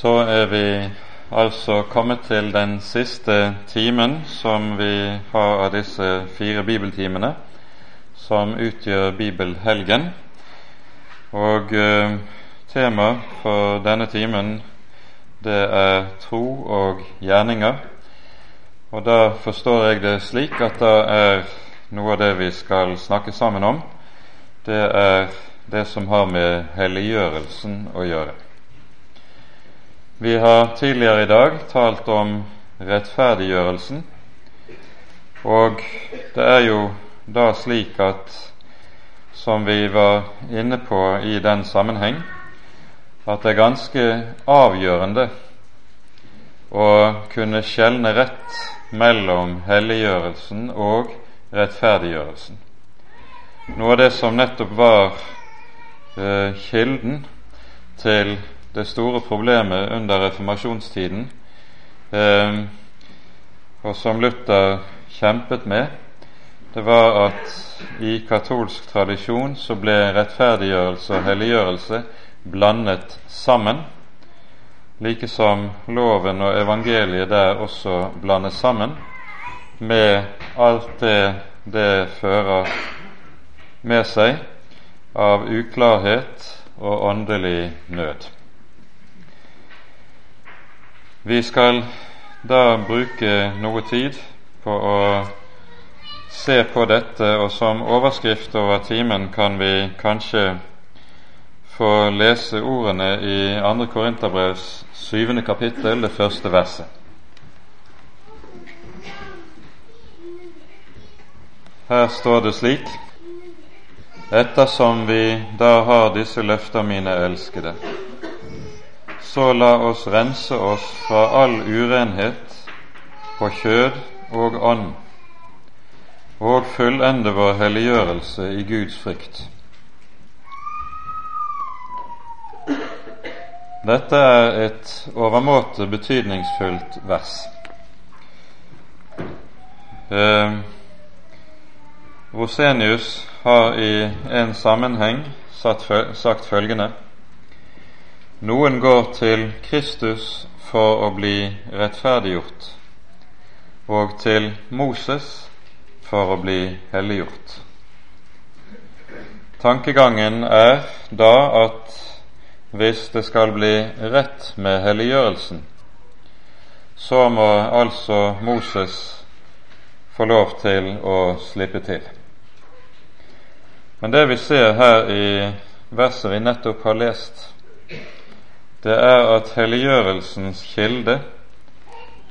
Så er vi altså kommet til den siste timen som vi har av disse fire bibeltimene som utgjør bibelhelgen. Og eh, tema for denne timen det er tro og gjerninger. Og da forstår jeg det slik at da er noe av det vi skal snakke sammen om, det er det som har med helliggjørelsen å gjøre. Vi har tidligere i dag talt om rettferdiggjørelsen, og det er jo da slik at som vi var inne på i den sammenheng, at det er ganske avgjørende å kunne skjelne rett mellom helliggjørelsen og rettferdiggjørelsen. Noe av det som nettopp var eh, kilden til det store problemet under reformasjonstiden, eh, og som Luther kjempet med, det var at i katolsk tradisjon så ble rettferdiggjørelse og helliggjørelse blandet sammen, like som loven og evangeliet der også blandes sammen med alt det det fører med seg av uklarhet og åndelig nød. Vi skal da bruke noe tid på å se på dette, og som overskrift over timen kan vi kanskje få lese ordene i 2. Korinterbrevs 7. kapittel, det første verset. Her står det slik Ettersom vi da har disse løfter, mine elskede, så la oss rense oss fra all urenhet på kjød og ånd, og fullende vår helliggjørelse i Guds frykt. Dette er et overmåte betydningsfullt vers. Eh, Rosenius har i en sammenheng sagt følgende Noen går til Kristus for å bli rettferdiggjort, og til Moses for å bli helliggjort. Tankegangen er da at hvis det skal bli rett med helliggjørelsen, så må altså Moses få lov til å slippe til. Men det vi ser her i verset vi nettopp har lest, det er at helliggjørelsens kilde,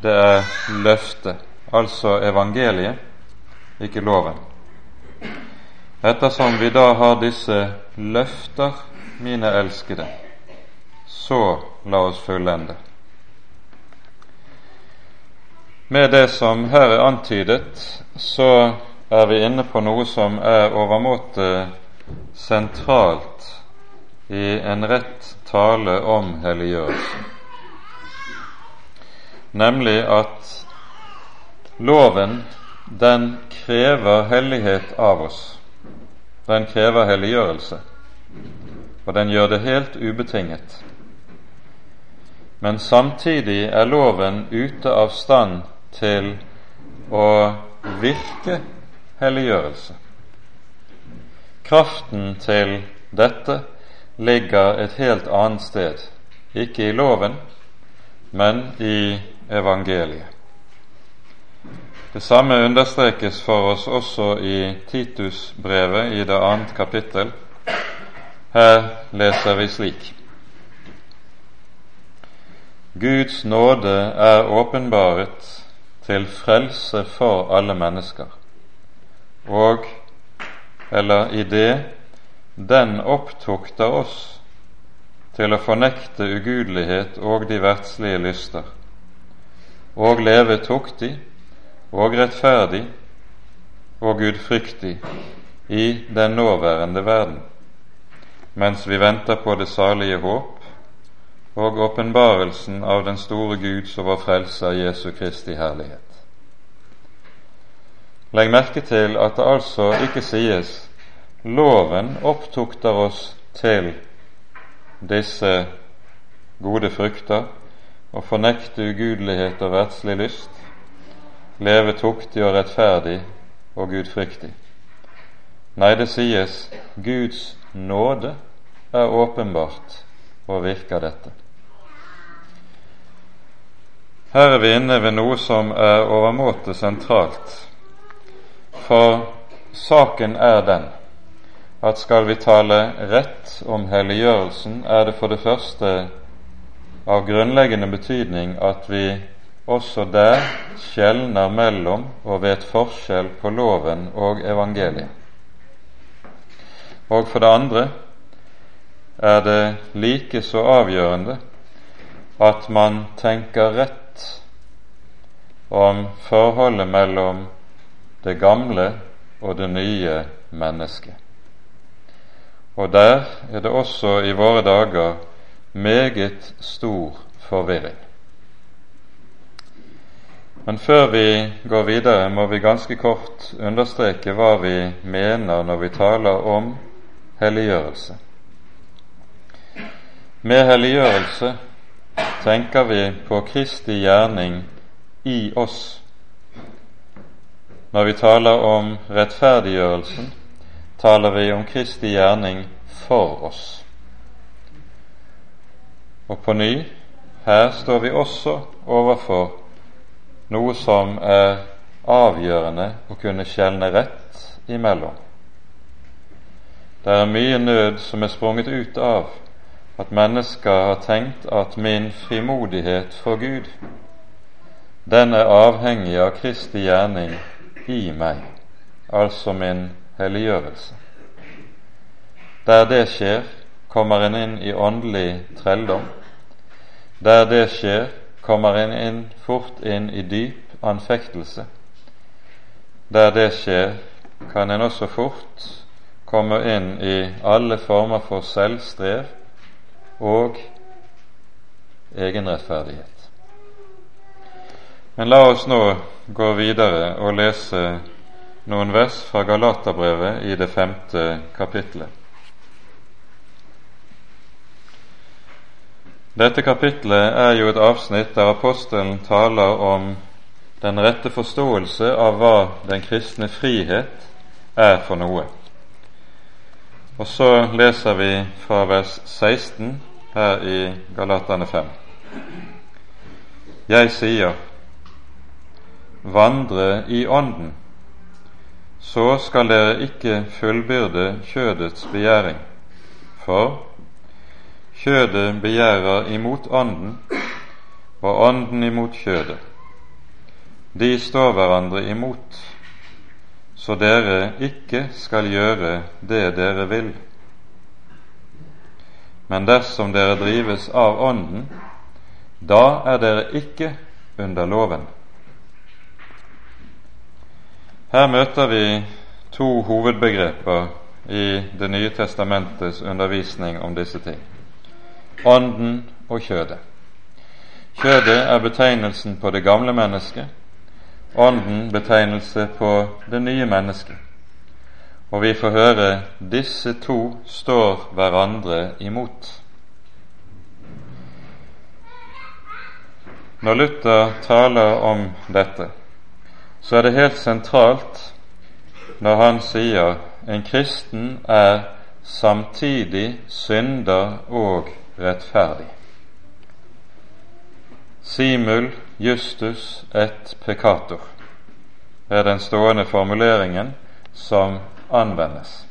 det er løftet, altså evangeliet, ikke loven. Ettersom vi da har disse løfter, mine elskede, så la oss fullende. Med det som her er antydet, så er vi inne på noe som er overmåte sentralt i en rett tale om helliggjørelse, nemlig at loven, den krever hellighet av oss. Den krever helliggjørelse, og den gjør det helt ubetinget. Men samtidig er loven ute av stand til å virke helliggjørelse. Kraften til dette ligger et helt annet sted, ikke i loven, men i evangeliet. Det samme understrekes for oss også i Titusbrevet i det annet kapittel. Her leser vi slik Guds nåde er åpenbaret til frelse for alle mennesker og eller i det den opptukter oss til å fornekte ugudelighet og de verdslige lyster, og leve tuktig og rettferdig og gudfryktig i den nåværende verden, mens vi venter på det salige håp og åpenbarelsen av den store Guds og vår Frelser Jesu Kristi herlighet. Legg merke til at det altså ikke sies loven opptukter oss til disse gode frukter og fornekte ugudelighet og verdslig lyst, leve tuktig og rettferdig og gudfryktig. Nei, det sies Guds nåde er åpenbart og virker dette. Her er vi inne ved noe som er overmåte sentralt, for saken er den at skal vi tale rett om helliggjørelsen, er det for det første av grunnleggende betydning at vi også der skjelner mellom og vet forskjell på loven og evangeliet. Og for det andre er det like så avgjørende at man tenker rett om forholdet mellom det gamle og det nye mennesket. Og der er det også i våre dager meget stor forvirring. Men før vi går videre, må vi ganske kort understreke hva vi mener når vi taler om helliggjørelse. Med helliggjørelse tenker vi på Kristi gjerning i oss. Når vi taler om rettferdiggjørelsen, taler vi om Kristi gjerning for oss. Og på ny, her står vi også overfor noe som er avgjørende å kunne skjelne rett imellom. Det er mye nød som er sprunget ut av at mennesker har tenkt at min frimodighet for Gud, den er avhengig av Kristi gjerning i meg, altså min helliggjørelse. Der det skjer, kommer en inn i åndelig trelldom. Der det skjer, kommer en inn, fort inn i dyp anfektelse. Der det skjer, kan en også fort komme inn i alle former for selvstrev og egenrettferdighet. Men la oss nå gå videre og lese noen vers fra Galaterbrevet i det femte kapitlet. Dette kapitlet er jo et avsnitt der apostelen taler om den rette forståelse av hva den kristne frihet er for noe. Og så leser vi fra vers 16 her i Galatane 5. Jeg sier, vandre i Ånden, så skal dere ikke fullbyrde kjødets begjæring. For kjødet begjærer imot Ånden, og Ånden imot kjødet. De står hverandre imot, så dere ikke skal gjøre det dere vil. Men dersom dere drives av Ånden, da er dere ikke under loven. Her møter vi to hovedbegreper i Det nye testamentets undervisning om disse ting Ånden og kjødet. Kjødet er betegnelsen på det gamle mennesket, Ånden betegnelse på det nye mennesket. Og vi får høre disse to står hverandre imot. Når Luther taler om dette, så er det helt sentralt når han sier en kristen er samtidig synder og rettferdig. Simul justus et peccator er den stående formuleringen som anvendes.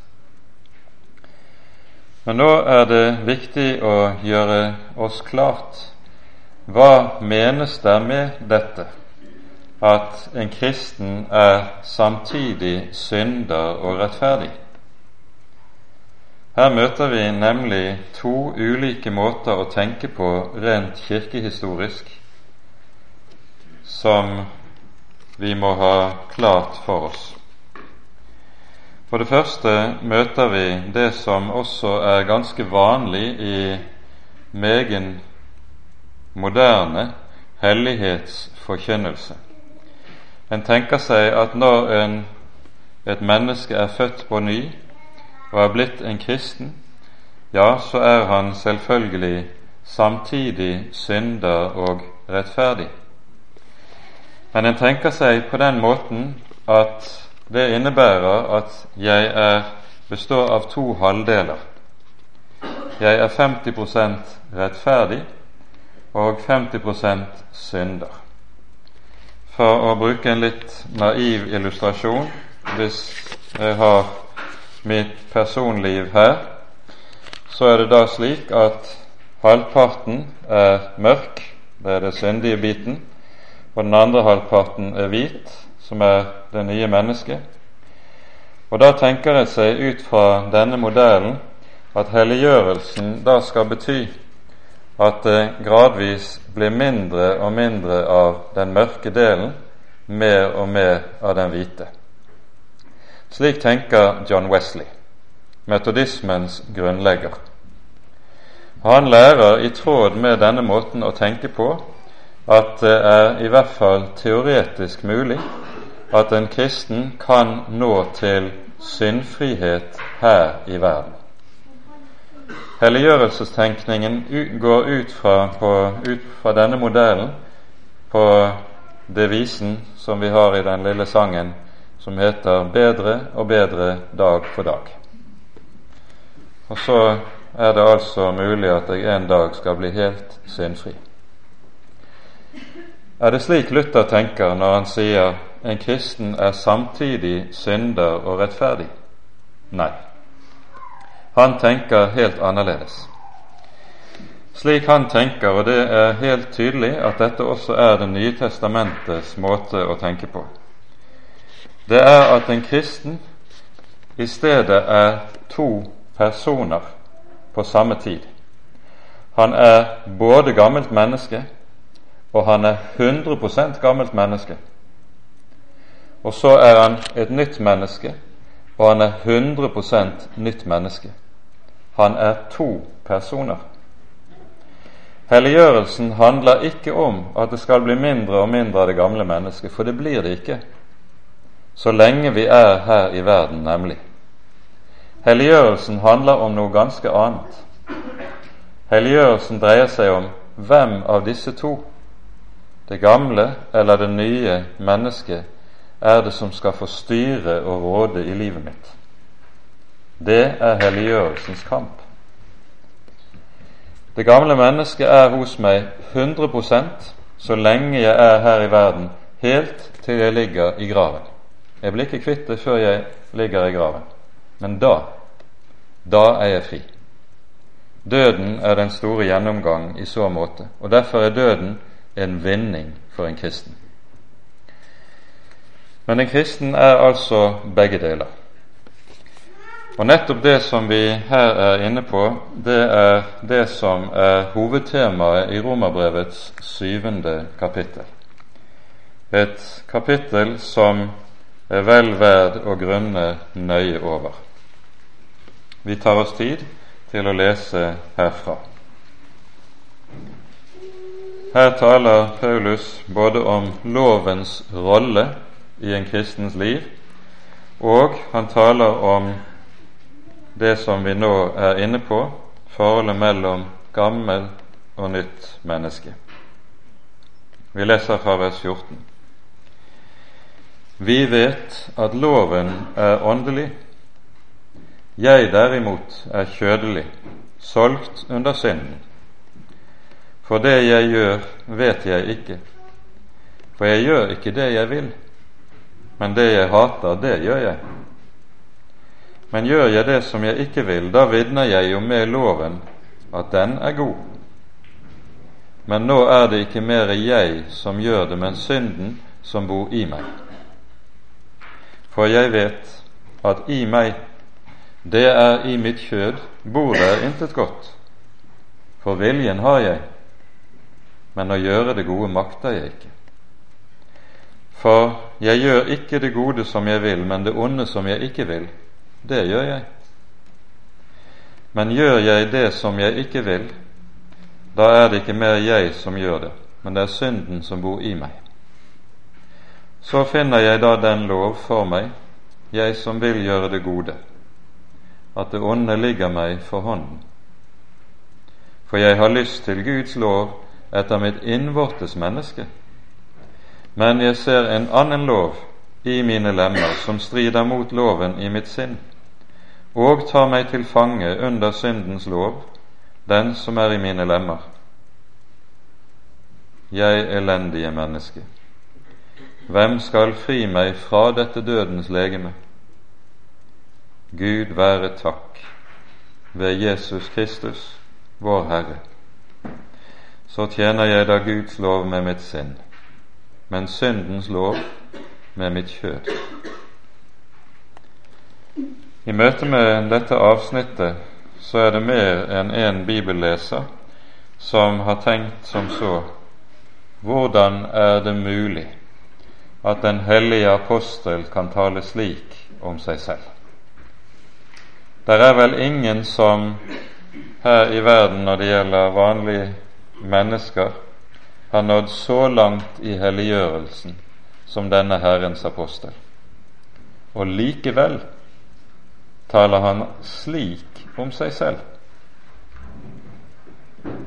Men nå er det viktig å gjøre oss klart hva menes der med dette at en kristen er samtidig synder og rettferdig? Her møter vi nemlig to ulike måter å tenke på rent kirkehistorisk som vi må ha klart for oss. For det første møter vi det som også er ganske vanlig i megen moderne hellighetsforkynnelse. En tenker seg at når en, et menneske er født på ny og er blitt en kristen, ja, så er han selvfølgelig samtidig synder og rettferdig. Men en tenker seg på den måten at det innebærer at jeg er, består av to halvdeler. Jeg er 50% rettferdig og 50% synder. For å bruke en litt naiv illustrasjon hvis jeg har mitt personliv her, så er det da slik at halvparten er mørk, det er det syndige biten, og den andre halvparten er hvit, som er det nye mennesket. Og Da tenker jeg seg ut fra denne modellen at helliggjørelsen da skal bety at det gradvis blir mindre og mindre av den mørke delen, mer og mer av den hvite. Slik tenker John Wesley, metodismens grunnlegger. Han lærer i tråd med denne måten å tenke på at det er i hvert fall teoretisk mulig at en kristen kan nå til syndfrihet her i verden. Helliggjørelsestenkningen går ut fra, på, ut fra denne modellen på devisen som vi har i den lille sangen som heter 'Bedre og bedre dag for dag'. Og så er det altså mulig at jeg en dag skal bli helt syndfri. Er det slik Luther tenker når han sier en kristen er samtidig synder og rettferdig? Nei. Han tenker helt annerledes. Slik han tenker, og det er helt tydelig at dette også er Det nye testamentets måte å tenke på, det er at en kristen i stedet er to personer på samme tid. Han er både gammelt menneske, og han er 100% gammelt menneske. Og så er han et nytt menneske, og han er 100% nytt menneske. Han er to personer. Helliggjørelsen handler ikke om at det skal bli mindre og mindre av det gamle mennesket, for det blir det ikke, så lenge vi er her i verden, nemlig. Helliggjørelsen handler om noe ganske annet. Helliggjørelsen dreier seg om hvem av disse to, det gamle eller det nye mennesket, er det som skal få styre og råde i livet mitt. Det er helliggjørelsens kamp. Det gamle mennesket er hos meg 100% så lenge jeg er her i verden, helt til jeg ligger i graven. Jeg blir ikke kvitt det før jeg ligger i graven. Men da, da er jeg fri. Døden er den store gjennomgang i så måte, og derfor er døden en vinning for en kristen. Men en kristen er altså begge deler. Og nettopp det som vi her er inne på, det er det som er hovedtemaet i Romerbrevets syvende kapittel. Et kapittel som er vel verd å grunne nøye over. Vi tar oss tid til å lese herfra. Her taler Paulus både om lovens rolle i en kristens liv, og han taler om det som vi nå er inne på, forholdet mellom gammel og nytt menneske. Vi leser fra vers 14. Vi vet at loven er åndelig. Jeg derimot er kjødelig, solgt under synden. For det jeg gjør, vet jeg ikke. For jeg gjør ikke det jeg vil, men det jeg hater, det gjør jeg. Men gjør jeg det som jeg ikke vil, da vitner jeg jo med loven at den er god. Men nå er det ikke mer jeg som gjør det, men synden som bor i meg. For jeg vet at i meg, det er i mitt kjød, bor det intet godt. For viljen har jeg, men å gjøre det gode makter jeg ikke. For jeg gjør ikke det gode som jeg vil, men det onde som jeg ikke vil, det gjør jeg. Men gjør jeg det som jeg ikke vil, da er det ikke mer jeg som gjør det, men det er synden som bor i meg. Så finner jeg da den lov for meg, jeg som vil gjøre det gode, at det onde ligger meg for hånden. for jeg har lyst til Guds lov etter mitt innvortes menneske. Men jeg ser en annen lov i mine lemmer som strider mot loven i mitt sinn, og tar meg til fange under syndens lov, den som er i mine lemmer. Jeg elendige menneske, hvem skal fri meg fra dette dødens legeme? Gud være takk ved Jesus Kristus, vår Herre. Så tjener jeg da Guds lov med mitt sinn, men syndens lov med mitt kjød. I møte med dette avsnittet så er det mer enn én bibelleser som har tenkt som så hvordan er det mulig at den hellige apostel kan tale slik om seg selv? Det er vel ingen som her i verden når det gjelder vanlige mennesker, har nådd så langt i helliggjørelsen som denne Herrens apostel. Og likevel taler han slik om seg selv.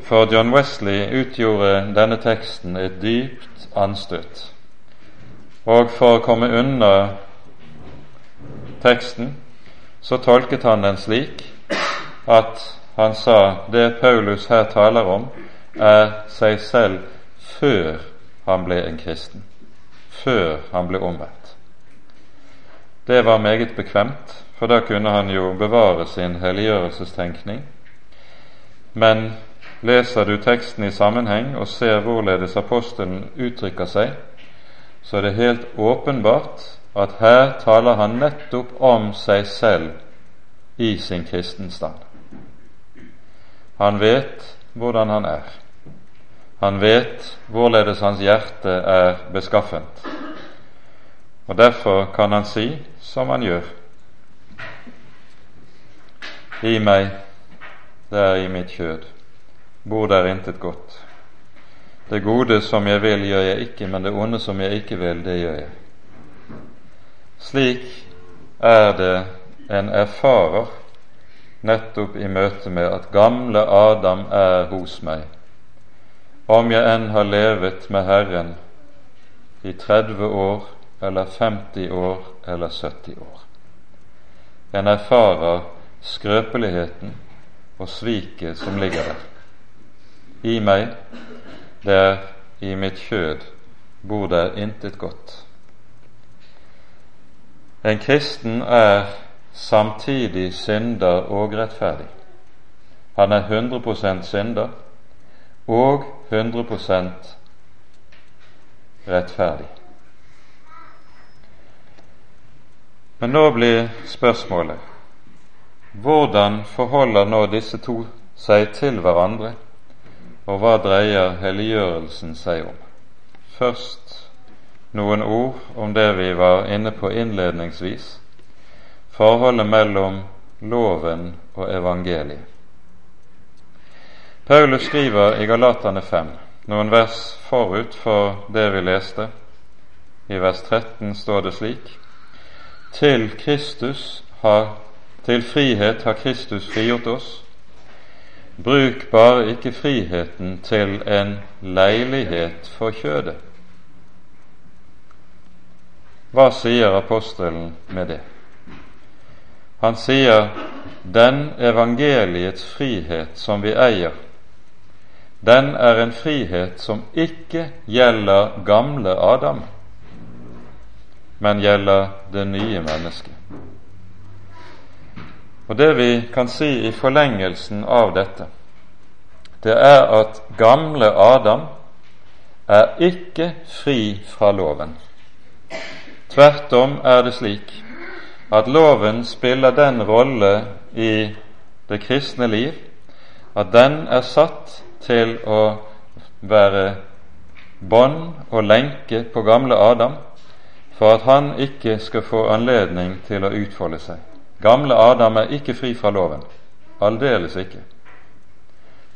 For John Wesley utgjorde denne teksten et dypt anstøt. Og for å komme unna teksten så tolket han den slik at han sa det Paulus her taler om, er seg selv før han ble en kristen, før han ble omvendt. Det var meget bekvemt, for da kunne han jo bevare sin helliggjørelsestenkning. Men leser du teksten i sammenheng og ser hvorledes apostelen uttrykker seg, så er det helt åpenbart at her taler han nettopp om seg selv i sin kristenstand. Han vet hvordan han er. Han vet hvorledes hans hjerte er beskaffent. Og Derfor kan han si som han gjør. I meg, det er i mitt kjød, bor der intet godt. Det gode som jeg vil, gjør jeg ikke, men det onde som jeg ikke vil, det gjør jeg. Slik er det en erfarer nettopp i møte med at gamle Adam er hos meg, om jeg enn har levet med Herren i 30 år eller 50 år eller 70 år. En erfarer skrøpeligheten og sviket som ligger der. I meg, der i mitt kjød, bor der intet godt. En kristen er samtidig synder og rettferdig. Han er 100% synder og 100% rettferdig. Men nå blir spørsmålet hvordan forholder nå disse to seg til hverandre, og hva dreier helliggjørelsen seg om? Først noen ord om det vi var inne på innledningsvis, forholdet mellom loven og evangeliet. Paulus skriver i Galatane 5, noen vers forut for det vi leste. I vers 13 står det slik Til Kristus har til frihet har Kristus frigjort oss. Bruk bare ikke friheten til en leilighet for kjødet. Hva sier apostelen med det? Han sier den evangeliets frihet som vi eier, den er en frihet som ikke gjelder gamle Adam, men gjelder det nye mennesket. Og Det vi kan si i forlengelsen av dette, det er at gamle Adam er ikke fri fra loven. Tvert om er det slik at loven spiller den rolle i det kristne liv at den er satt til å være bånd og lenke på gamle Adam for at han ikke skal få anledning til å utfolde seg. Gamle Adam er ikke fri fra loven. Aldeles ikke.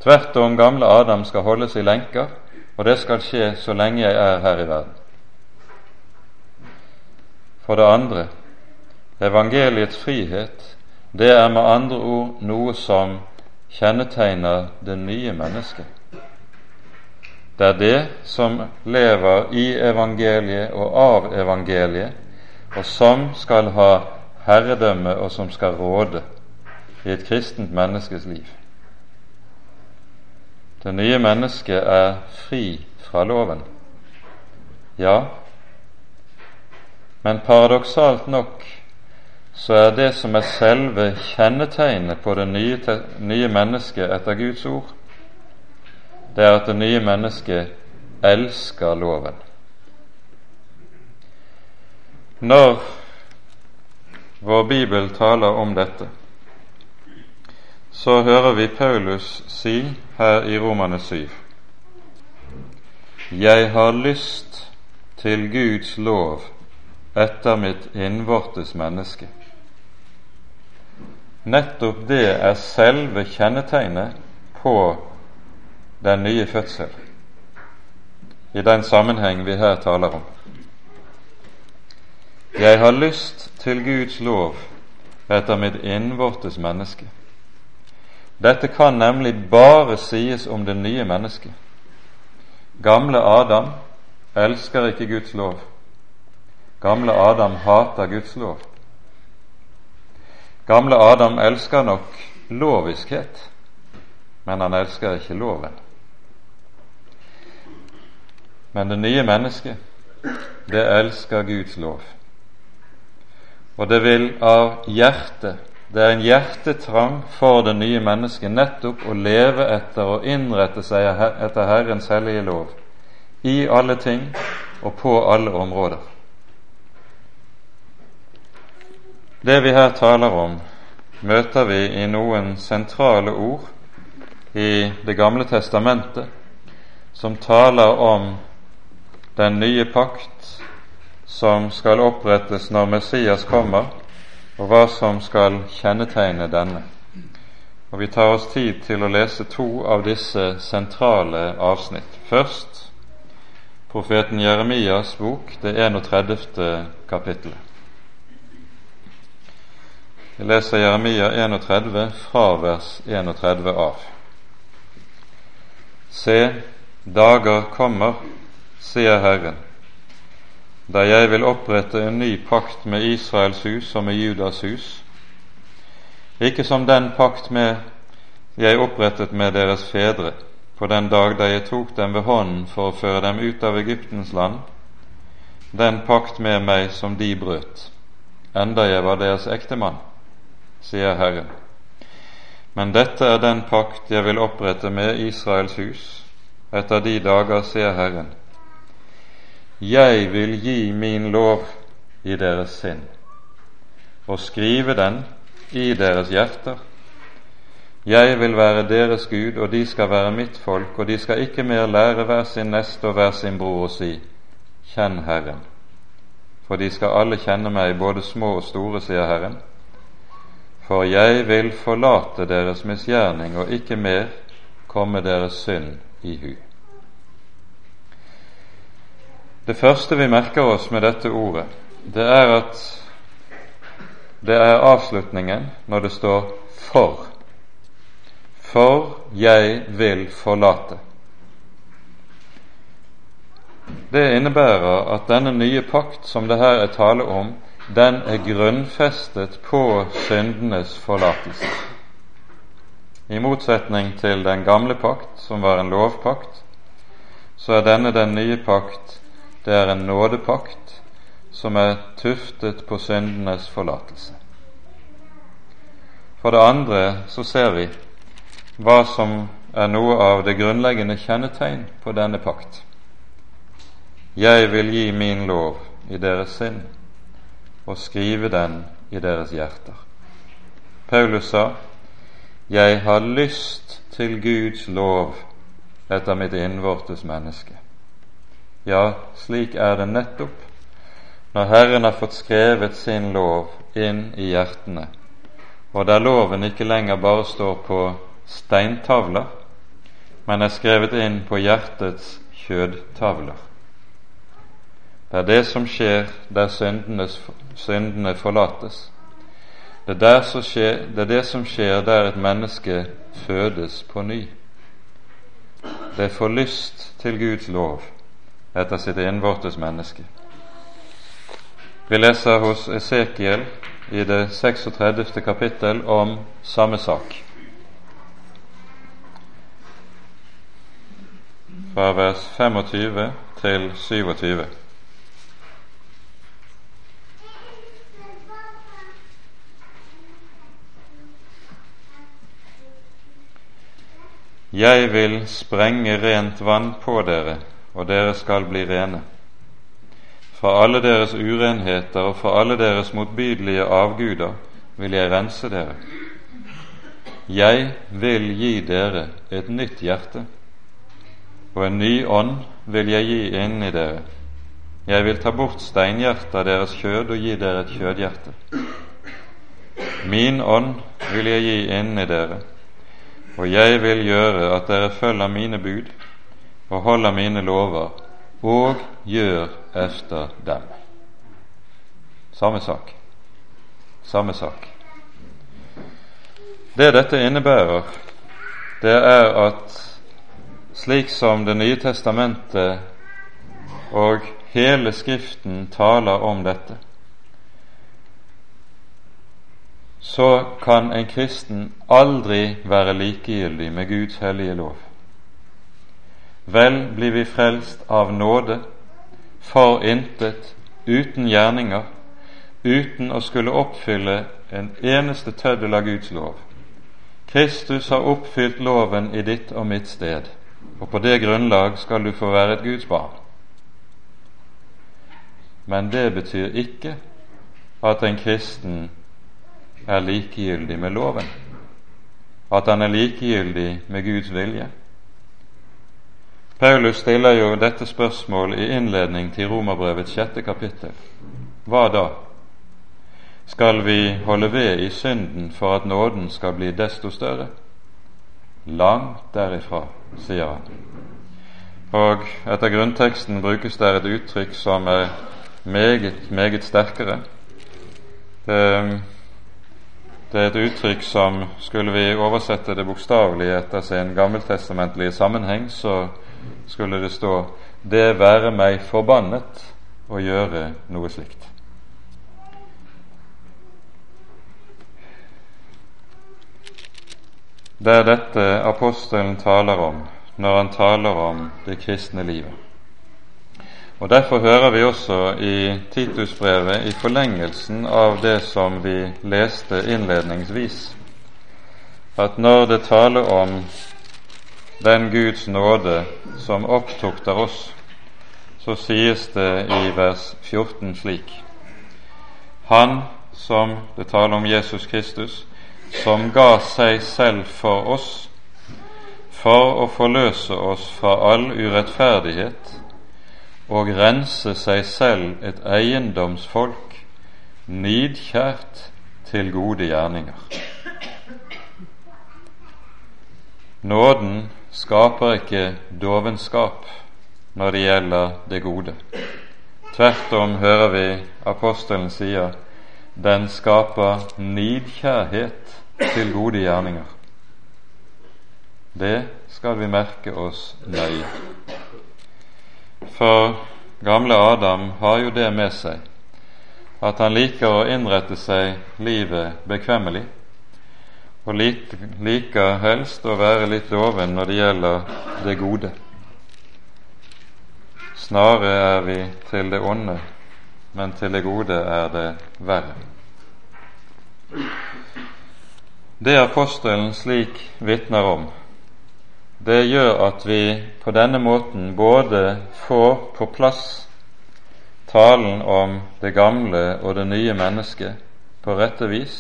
Tvert om, gamle Adam skal holdes i lenker, og det skal skje så lenge jeg er her i verden. For det andre Evangeliets frihet, det er med andre ord noe som kjennetegner det nye mennesket. Det er det som lever i evangeliet og av evangeliet, og som skal ha herredømme, og som skal råde i et kristent menneskes liv. Det nye mennesket er fri fra loven. Ja, men paradoksalt nok så er det som er selve kjennetegnet på det nye, nye mennesket etter Guds ord, det er at det nye mennesket elsker loven. Når vår bibel taler om dette, så hører vi Paulus si her i Romane 7 Jeg har lyst til Guds lov etter mitt innvortes menneske. Nettopp det er selve kjennetegnet på den nye fødsel, i den sammenheng vi her taler om. Jeg har lyst til Guds lov etter mitt innvortes menneske. Dette kan nemlig bare sies om det nye mennesket. Gamle Adam elsker ikke Guds lov. Gamle Adam hater Guds lov. Gamle Adam elsker nok loviskhet, men han elsker ikke loven. Men det nye mennesket, det elsker Guds lov. Og det vil av hjertet Det er en hjertetrang for det nye mennesket nettopp å leve etter og innrette seg etter Herrens hellige lov i alle ting og på alle områder. Det vi her taler om, møter vi i noen sentrale ord i Det gamle testamentet, som taler om den nye pakt som skal opprettes når Messias kommer, og hva som skal kjennetegne denne. Og Vi tar oss tid til å lese to av disse sentrale avsnitt. Først profeten Jeremias bok, det 31. kapittelet. Vi leser Jeremia 31 fra vers 31 av. Se, dager kommer, sier Herren, da jeg vil opprette en ny pakt med Israels hus og med Judas hus, ikke som den pakt med jeg opprettet med deres fedre på den dag da jeg tok dem ved hånden for å føre dem ut av Egyptens land, den pakt med meg som de brøt, enda jeg var deres ektemann, sier Herren. Men dette er den pakt jeg vil opprette med Israels hus etter de dager, sier Herren jeg vil gi min lov i deres sinn og skrive den i deres hjerter. Jeg vil være deres Gud, og de skal være mitt folk, og de skal ikke mer lære hver sin neste og hver sin bror å si, Kjenn Herren. For de skal alle kjenne meg, både små og store, sier Herren. For jeg vil forlate deres misgjerning og ikke mer komme deres synd i hu. Det første vi merker oss med dette ordet, det er at det er avslutningen når det står 'for'. For jeg vil forlate. Det innebærer at denne nye pakt som det her er tale om, den er grunnfestet på syndenes forlatelse. I motsetning til den gamle pakt, som var en lovpakt, så er denne den nye pakt det er en nådepakt som er tuftet på syndenes forlatelse. For det andre så ser vi hva som er noe av det grunnleggende kjennetegn på denne pakt. Jeg vil gi min lov i deres sinn og skrive den i deres hjerter. Paulus sa, Jeg har lyst til Guds lov etter mitt innvortes menneske. Ja, slik er det nettopp når Herren har fått skrevet sin lov inn i hjertene, og der loven ikke lenger bare står på steintavler, men er skrevet inn på hjertets kjødtavler. Det er det som skjer der syndene forlates. Det er, skjer, det er det som skjer der et menneske fødes på ny. Det får lyst til Guds lov etter sitt innvortes menneske. Vi leser hos Esekiel i det 36. kapittel om samme sak. Fra vers 25 til 27. Jeg vil sprenge rent vann på dere, og dere skal bli rene. Fra alle deres urenheter og fra alle deres motbydelige avguder vil jeg rense dere. Jeg vil gi dere et nytt hjerte, og en ny ånd vil jeg gi inni dere. Jeg vil ta bort steinhjertet av deres kjød og gi dere et kjødhjerte. Min ånd vil jeg gi inni dere og jeg vil gjøre at dere følger mine bud og holder mine lover og gjør efter dem. Samme sak. Samme sak. Det dette innebærer, det er at slik som Det nye testamentet og hele Skriften taler om dette, så kan en kristen aldri være likegyldig med Guds hellige lov. Vel blir vi frelst av nåde, for intet, uten gjerninger, uten å skulle oppfylle en eneste tøddel av Guds lov. Kristus har oppfylt loven i ditt og mitt sted, og på det grunnlag skal du få være et Guds barn. Men det betyr ikke at en kristen er likegyldig med loven, at han er likegyldig med Guds vilje. Paulus stiller jo dette spørsmålet i innledning til Romerbrevets sjette kapittel. Hva da? Skal vi holde ved i synden for at nåden skal bli desto større? Langt derifra, sier han. Og etter grunnteksten brukes der et uttrykk som er meget, meget sterkere. Det det er et uttrykk som, skulle vi oversette det bokstavelig etter sin gammeltestamentlige sammenheng, så skulle det stå 'Det være meg forbannet å gjøre noe slikt'. Det er dette apostelen taler om når han taler om det kristne livet. Og Derfor hører vi også i Titusbrevet, i forlengelsen av det som vi leste innledningsvis, at når det taler om den Guds nåde som opptukter oss, så sies det i vers 14 slik Han som det taler om Jesus Kristus, som ga seg selv for oss, for å forløse oss fra all urettferdighet og rense seg selv et eiendomsfolk, nidkjært til gode gjerninger. Nåden skaper ikke dovenskap når det gjelder det gode. Tvert om hører vi apostelen sier den skaper nidkjærhet til gode gjerninger. Det skal vi merke oss nøye. For gamle Adam har jo det med seg at han liker å innrette seg livet bekvemmelig, og liker helst å være litt doven når det gjelder det gode. Snarere er vi til det onde, men til det gode er det verre. Det apostelen slik vitner om, det gjør at vi på denne måten både får på plass talen om det gamle og det nye mennesket på rette vis,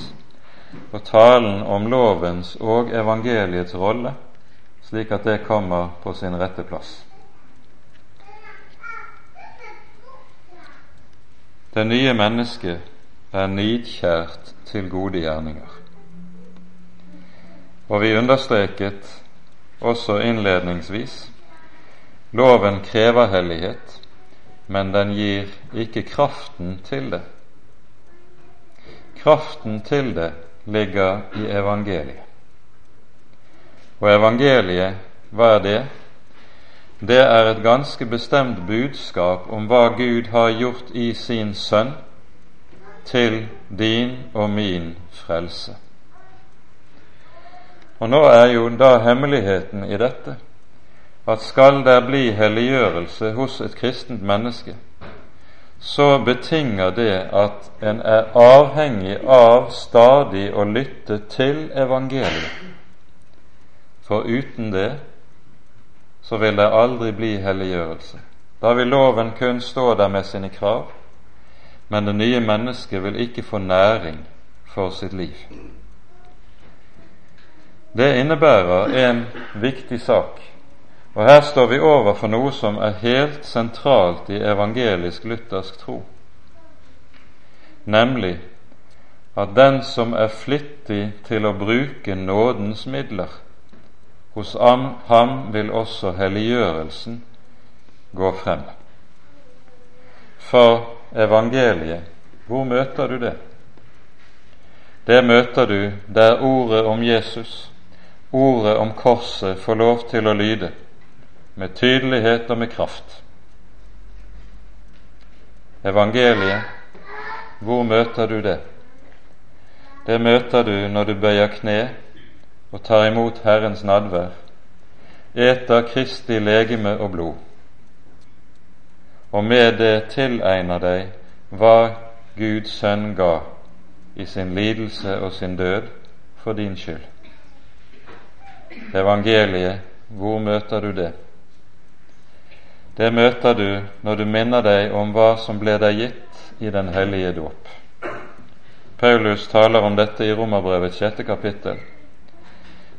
og talen om lovens og evangeliets rolle, slik at det kommer på sin rette plass. Det nye mennesket er nidkjært til gode gjerninger. Og vi understreket også innledningsvis. Loven krever hellighet, men den gir ikke kraften til det. Kraften til det ligger i evangeliet. Og evangeliet, hva er det? Det er et ganske bestemt budskap om hva Gud har gjort i sin Sønn til din og min frelse. Og nå er jo da hemmeligheten i dette at skal der bli helliggjørelse hos et kristent menneske, så betinger det at en er avhengig av stadig å lytte til evangeliet. For uten det så vil det aldri bli helliggjørelse. Da vil loven kun stå der med sine krav, men det nye mennesket vil ikke få næring for sitt liv. Det innebærer en viktig sak og her står vi overfor noe som er helt sentralt i evangelisk-luthersk tro, nemlig at den som er flittig til å bruke nådens midler, hos ham vil også helliggjørelsen gå frem. For evangeliet, hvor møter du det? Det møter du der ordet om Jesus, ordet om korset, får lov til å lyde med tydelighet og med kraft. Evangeliet, hvor møter du det? Det møter du når du bøyer kne og tar imot Herrens nadvær, eter Kristi legeme og blod, og med det tilegner deg hva Guds sønn ga i sin lidelse og sin død for din skyld. Evangeliet, hvor møter du det? Det møter du når du minner deg om hva som ble deg gitt i den hellige dåp. Paulus taler om dette i Romerbrevets sjette kapittel.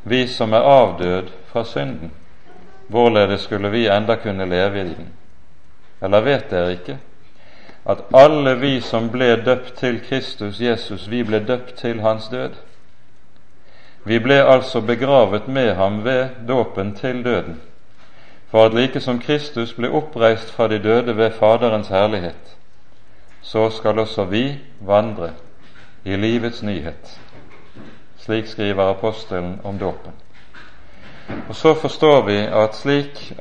Vi som er avdød fra synden, hvorledes skulle vi enda kunne leve i den? Eller vet dere ikke at alle vi som ble døpt til Kristus Jesus, vi ble døpt til hans død? Vi ble altså begravet med ham ved dåpen til døden for at like som Kristus ble oppreist fra de døde ved Faderens herlighet, så skal også vi vandre i livets nyhet. Slik skriver apostelen om dåpen. Og Så forstår vi at slik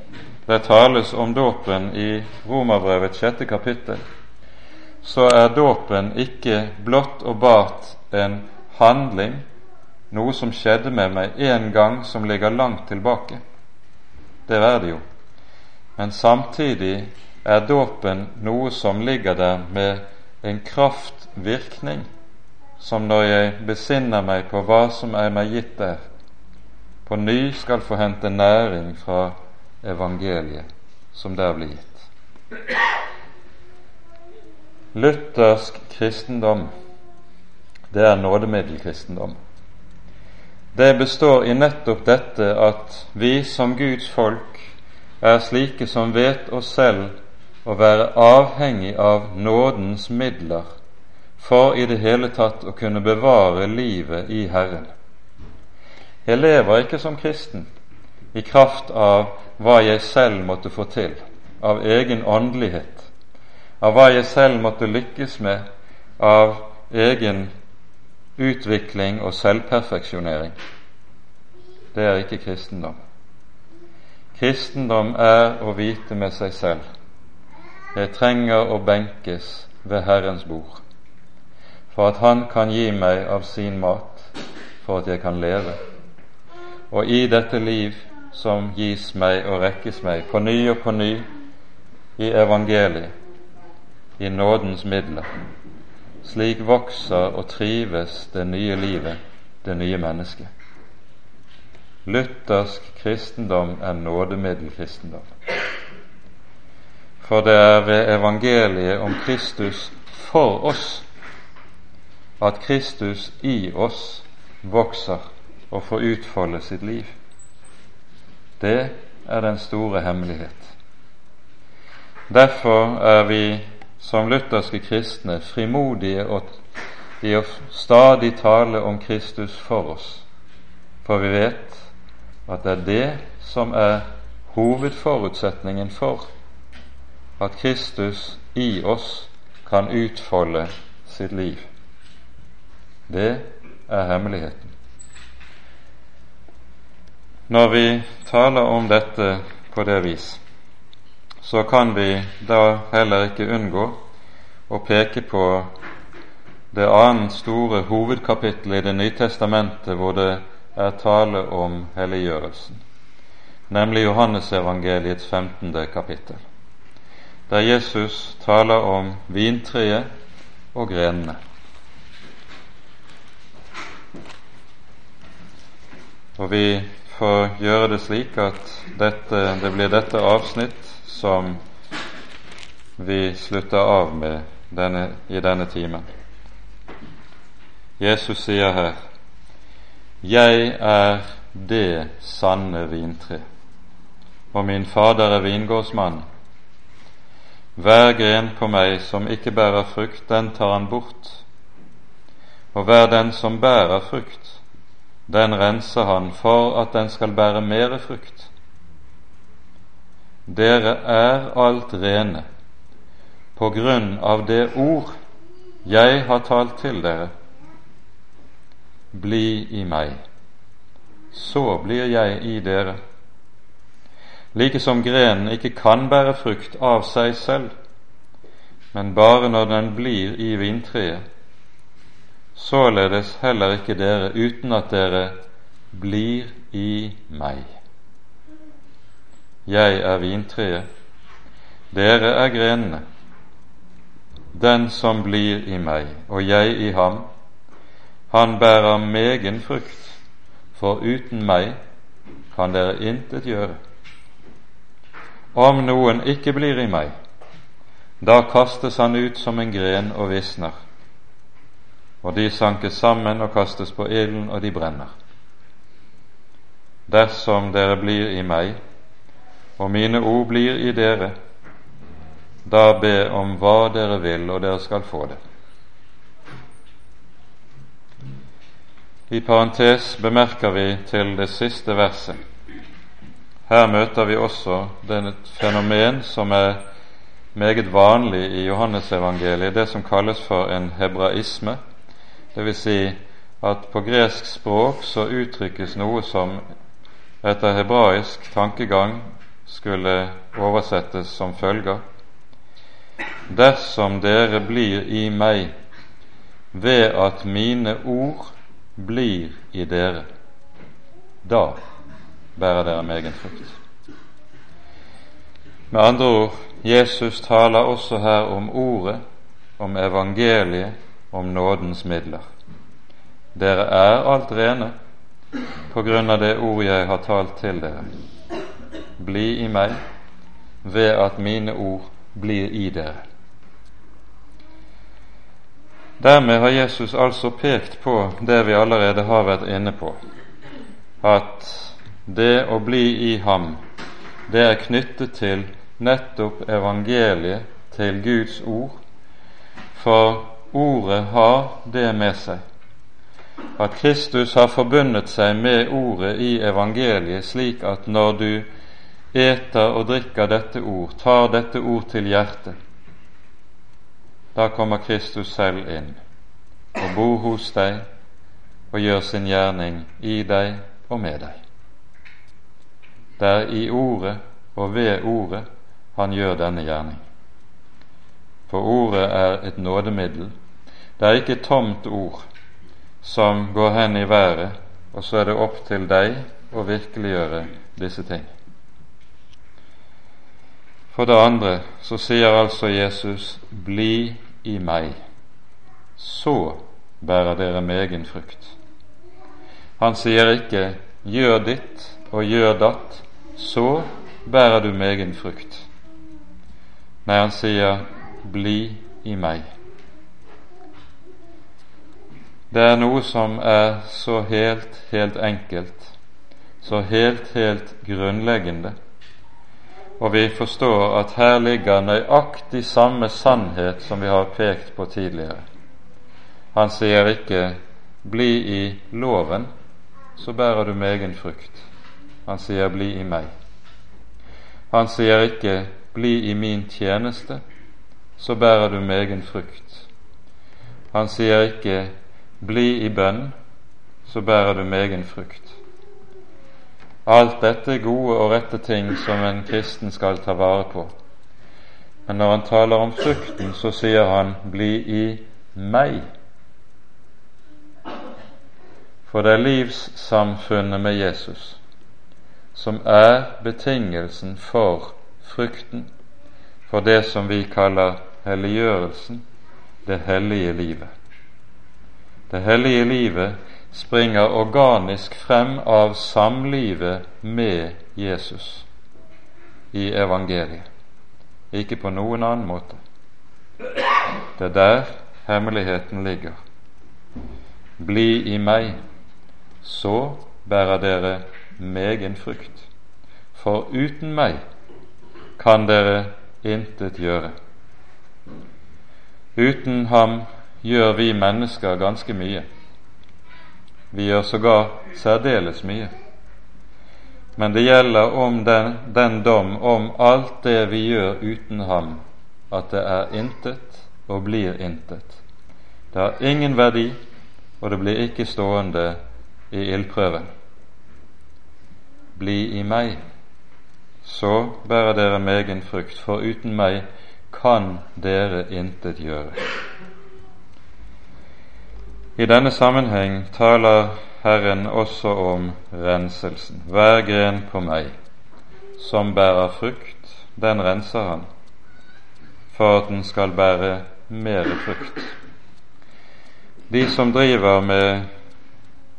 det tales om dåpen i Romerbrevets sjette kapittel, så er dåpen ikke blott og bart en handling, noe som skjedde med meg en gang som ligger langt tilbake det er det jo. Men samtidig er dåpen noe som ligger der med en kraftvirkning, som når jeg besinner meg på hva som er meg gitt der, på ny skal få hente næring fra evangeliet som der blir gitt. Luthersk kristendom, det er nådemiddelkristendom det består i nettopp dette at vi som Guds folk er slike som vet oss selv å være avhengig av nådens midler for i det hele tatt å kunne bevare livet i Herren. Jeg lever ikke som kristen i kraft av hva jeg selv måtte få til, av egen åndelighet, av hva jeg selv måtte lykkes med, av egen utvikling og selvperfeksjonering. Det er ikke kristendom. Kristendom er å vite med seg selv jeg trenger å benkes ved Herrens bord, for at Han kan gi meg av sin mat, for at jeg kan leve. Og i dette liv som gis meg og rekkes meg på ny og på ny i evangeliet, i nådens midler, slik vokser og trives det nye livet, det nye mennesket. Luthersk kristendom er nådemiddelkristendom. For det er ved evangeliet om Kristus for oss at Kristus i oss vokser og får utfolde sitt liv. Det er den store hemmelighet. Derfor er vi som lutherske kristne frimodige i å stadig tale om Kristus for oss, for vi vet at det er det som er hovedforutsetningen for at Kristus i oss kan utfolde sitt liv. Det er hemmeligheten. Når vi taler om dette på det vis, så kan vi da heller ikke unngå å peke på det annet store hovedkapittelet i Det nye testamentet hvor det er tale om helliggjørelsen, nemlig Johannesevangeliets 15. kapittel, der Jesus taler om vintreet og grenene. Og vi får gjøre det slik at dette, det blir dette avsnitt som vi slutter av med denne, i denne timen. Jesus sier her Jeg er det sanne vintre, og min Fader er vingårdsmann. Hver gren på meg som ikke bærer frukt, den tar han bort, og hver den som bærer frukt, den renser han for at den skal bære mere frukt. Dere er alt rene på grunn av det ord jeg har talt til dere. Bli i meg, så blir jeg i dere. Like som grenen ikke kan bære frukt av seg selv, men bare når den blir i vintreet, således heller ikke dere uten at dere blir i meg. Jeg er vintreet, dere er grenene. Den som blir i meg og jeg i ham, han bærer megen frukt, for uten meg kan dere intet gjøre. Om noen ikke blir i meg, da kastes han ut som en gren og visner og de sankes sammen og kastes på ilden, og de brenner. Dersom dere blir i meg, og mine ord blir i dere, da be om hva dere vil, og dere skal få det. I parentes bemerker vi til det siste verset. Her møter vi også den fenomen som er meget vanlig i Johannesevangeliet, det som kalles for en hebraisme, Dvs. Si at på gresk språk så uttrykkes noe som etter hebraisk tankegang skulle oversettes som følger Dersom dere blir i meg ved at mine ord blir i dere, da bærer dere megen frukt. Med andre ord, Jesus taler også her om ordet, om evangeliet, om nådens midler. Dere er alt rene på grunn av det ord jeg har talt til dere. Bli i meg ved at mine ord blir i dere. Dermed har Jesus altså pekt på det vi allerede har vært inne på, at det å bli i ham, det er knyttet til nettopp evangeliet, til Guds ord, for Ordet har det med seg at Kristus har forbundet seg med Ordet i evangeliet, slik at når du eter og drikker dette ord, tar dette ord til hjertet, da kommer Kristus selv inn og bor hos deg og gjør sin gjerning i deg og med deg. Det er i Ordet og ved Ordet han gjør denne gjerning. For Ordet er et nådemiddel det er ikke tomt ord som går hen i været, og så er det opp til deg å virkeliggjøre disse ting. For det andre så sier altså Jesus 'bli i meg', så bærer dere megen frukt. Han sier ikke 'gjør ditt og gjør datt', så bærer du megen frukt. Nei, han sier 'bli i meg'. Det er noe som er så helt, helt enkelt, så helt, helt grunnleggende, og vi forstår at her ligger nøyaktig samme sannhet som vi har pekt på tidligere. Han sier ikke 'bli i loven, så bærer du megen frukt'. Han sier 'bli i meg'. Han sier ikke 'bli i min tjeneste, så bærer du megen frukt'. Han sier ikke bli i bønn, så bærer du megen frukt. Alt dette er gode og rette ting som en kristen skal ta vare på. Men når han taler om frukten, så sier han 'bli i meg'. For det er livssamfunnet med Jesus som er betingelsen for frukten, for det som vi kaller helliggjørelsen, det hellige livet. Det hellige livet springer organisk frem av samlivet med Jesus i evangeliet, ikke på noen annen måte. Det er der hemmeligheten ligger. Bli i meg, så bærer dere megen frukt. For uten meg kan dere intet gjøre. Uten ham gjør vi mennesker ganske mye. Vi gjør sågar særdeles mye. Men det gjelder om den, den dom om alt det vi gjør uten ham, at det er intet og blir intet. Det har ingen verdi, og det blir ikke stående i ildprøven. Bli i meg, så bærer dere megen frukt, for uten meg kan dere intet gjøre. I denne sammenheng taler Herren også om renselsen. Hver gren på meg som bærer frukt, den renser han, for at den skal bære mere frukt. De som driver med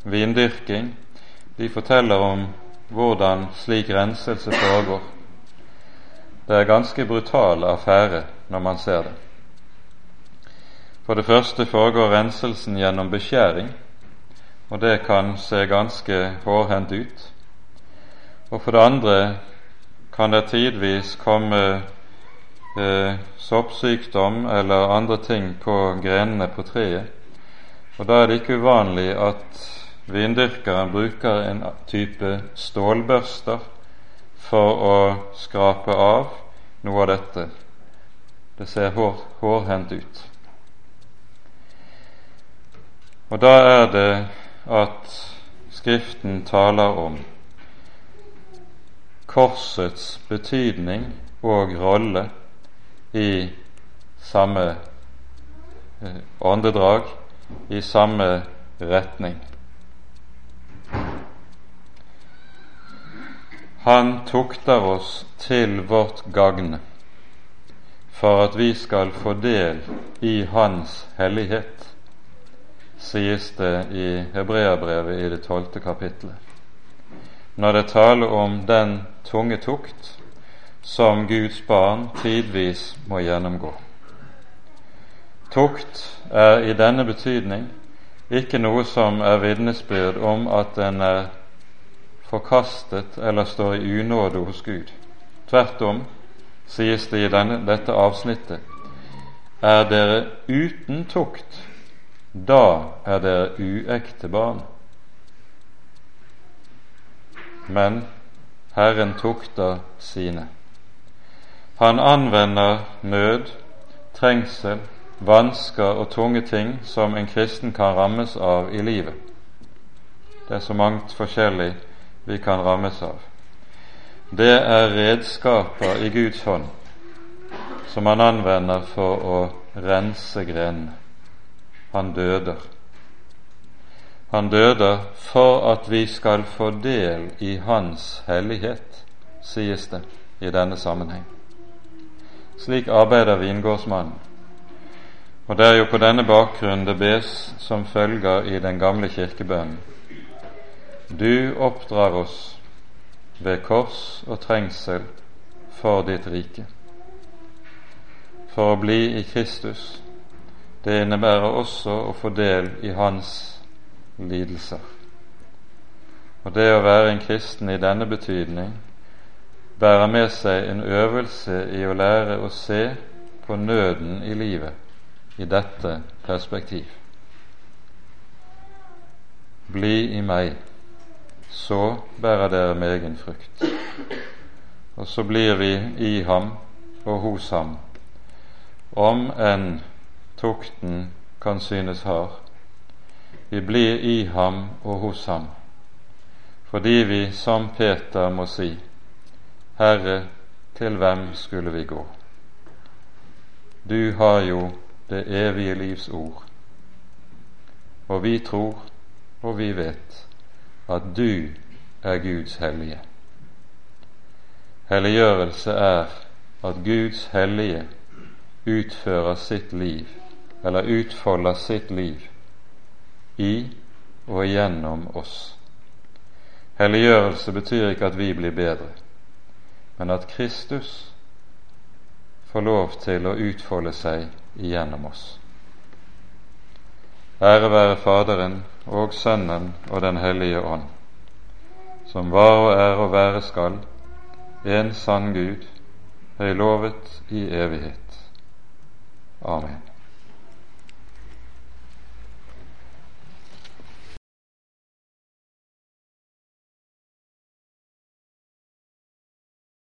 vindyrking, de forteller om hvordan slik renselse foregår. Det er ganske brutal affære når man ser det. For det første foregår renselsen gjennom beskjæring, og det kan se ganske hårhendt ut. Og for det andre kan det tidvis komme eh, soppsykdom eller andre ting på grenene på treet, og da er det ikke uvanlig at vindyrkeren bruker en type stålbørster for å skrape av noe av dette. Det ser hår, hårhendt ut. Og da er det at Skriften taler om korsets betydning og rolle i samme eh, åndedrag, i samme retning. Han tukter oss til vårt gagn for at vi skal få del i Hans hellighet, sies det i Hebreabrevet i det tolvte kapittelet. Når det taler om den tunge tukt som Guds barn tidvis må gjennomgå. Tukt er i denne betydning ikke noe som er vitnesbyrd om at en er forkastet eller står i unåde hos Gud. Tvert om sies det i denne, dette avsnittet er dere uten tukt, da er dere uekte barn. Men Herren tukter sine. Han anvender nød, trengsel, vansker og tunge ting som en kristen kan rammes av i livet. Det er så mangt forskjellig vi kan rammes av. Det er redskaper i Guds hånd som han anvender for å rense grenene. Han døder. Han døder for at vi skal få del i Hans hellighet, sies det i denne sammenheng. Slik arbeider vingårdsmannen. Og det er jo på denne bakgrunn det bes som følger i den gamle kirkebønnen. Du oppdrar oss ved kors og trengsel for ditt rike. For å bli i Kristus, det innebærer også å få del i Hans lidelser. Og det å være en kristen i denne betydning bærer med seg en øvelse i å lære å se på nøden i livet i dette perspektiv. Bli i meg, så bærer dere megen frukt. Og så blir vi i ham og hos ham, om enn tukten kan synes hard. Vi blir i ham og hos ham fordi vi som Peter må si, Herre, til hvem skulle vi gå? Du har jo det evige livs ord, og vi tror og vi vet at du er Guds hellige. Helliggjørelse er at Guds hellige utfører sitt liv, eller utfolder sitt liv, i og gjennom oss. Helliggjørelse betyr ikke at vi blir bedre, men at Kristus får lov til å utfolde seg igjennom oss. Ære være Faderen og Sønnen og Den hellige ånd, som var og er og være skal, en sann Gud, høylovet i evighet. Amen.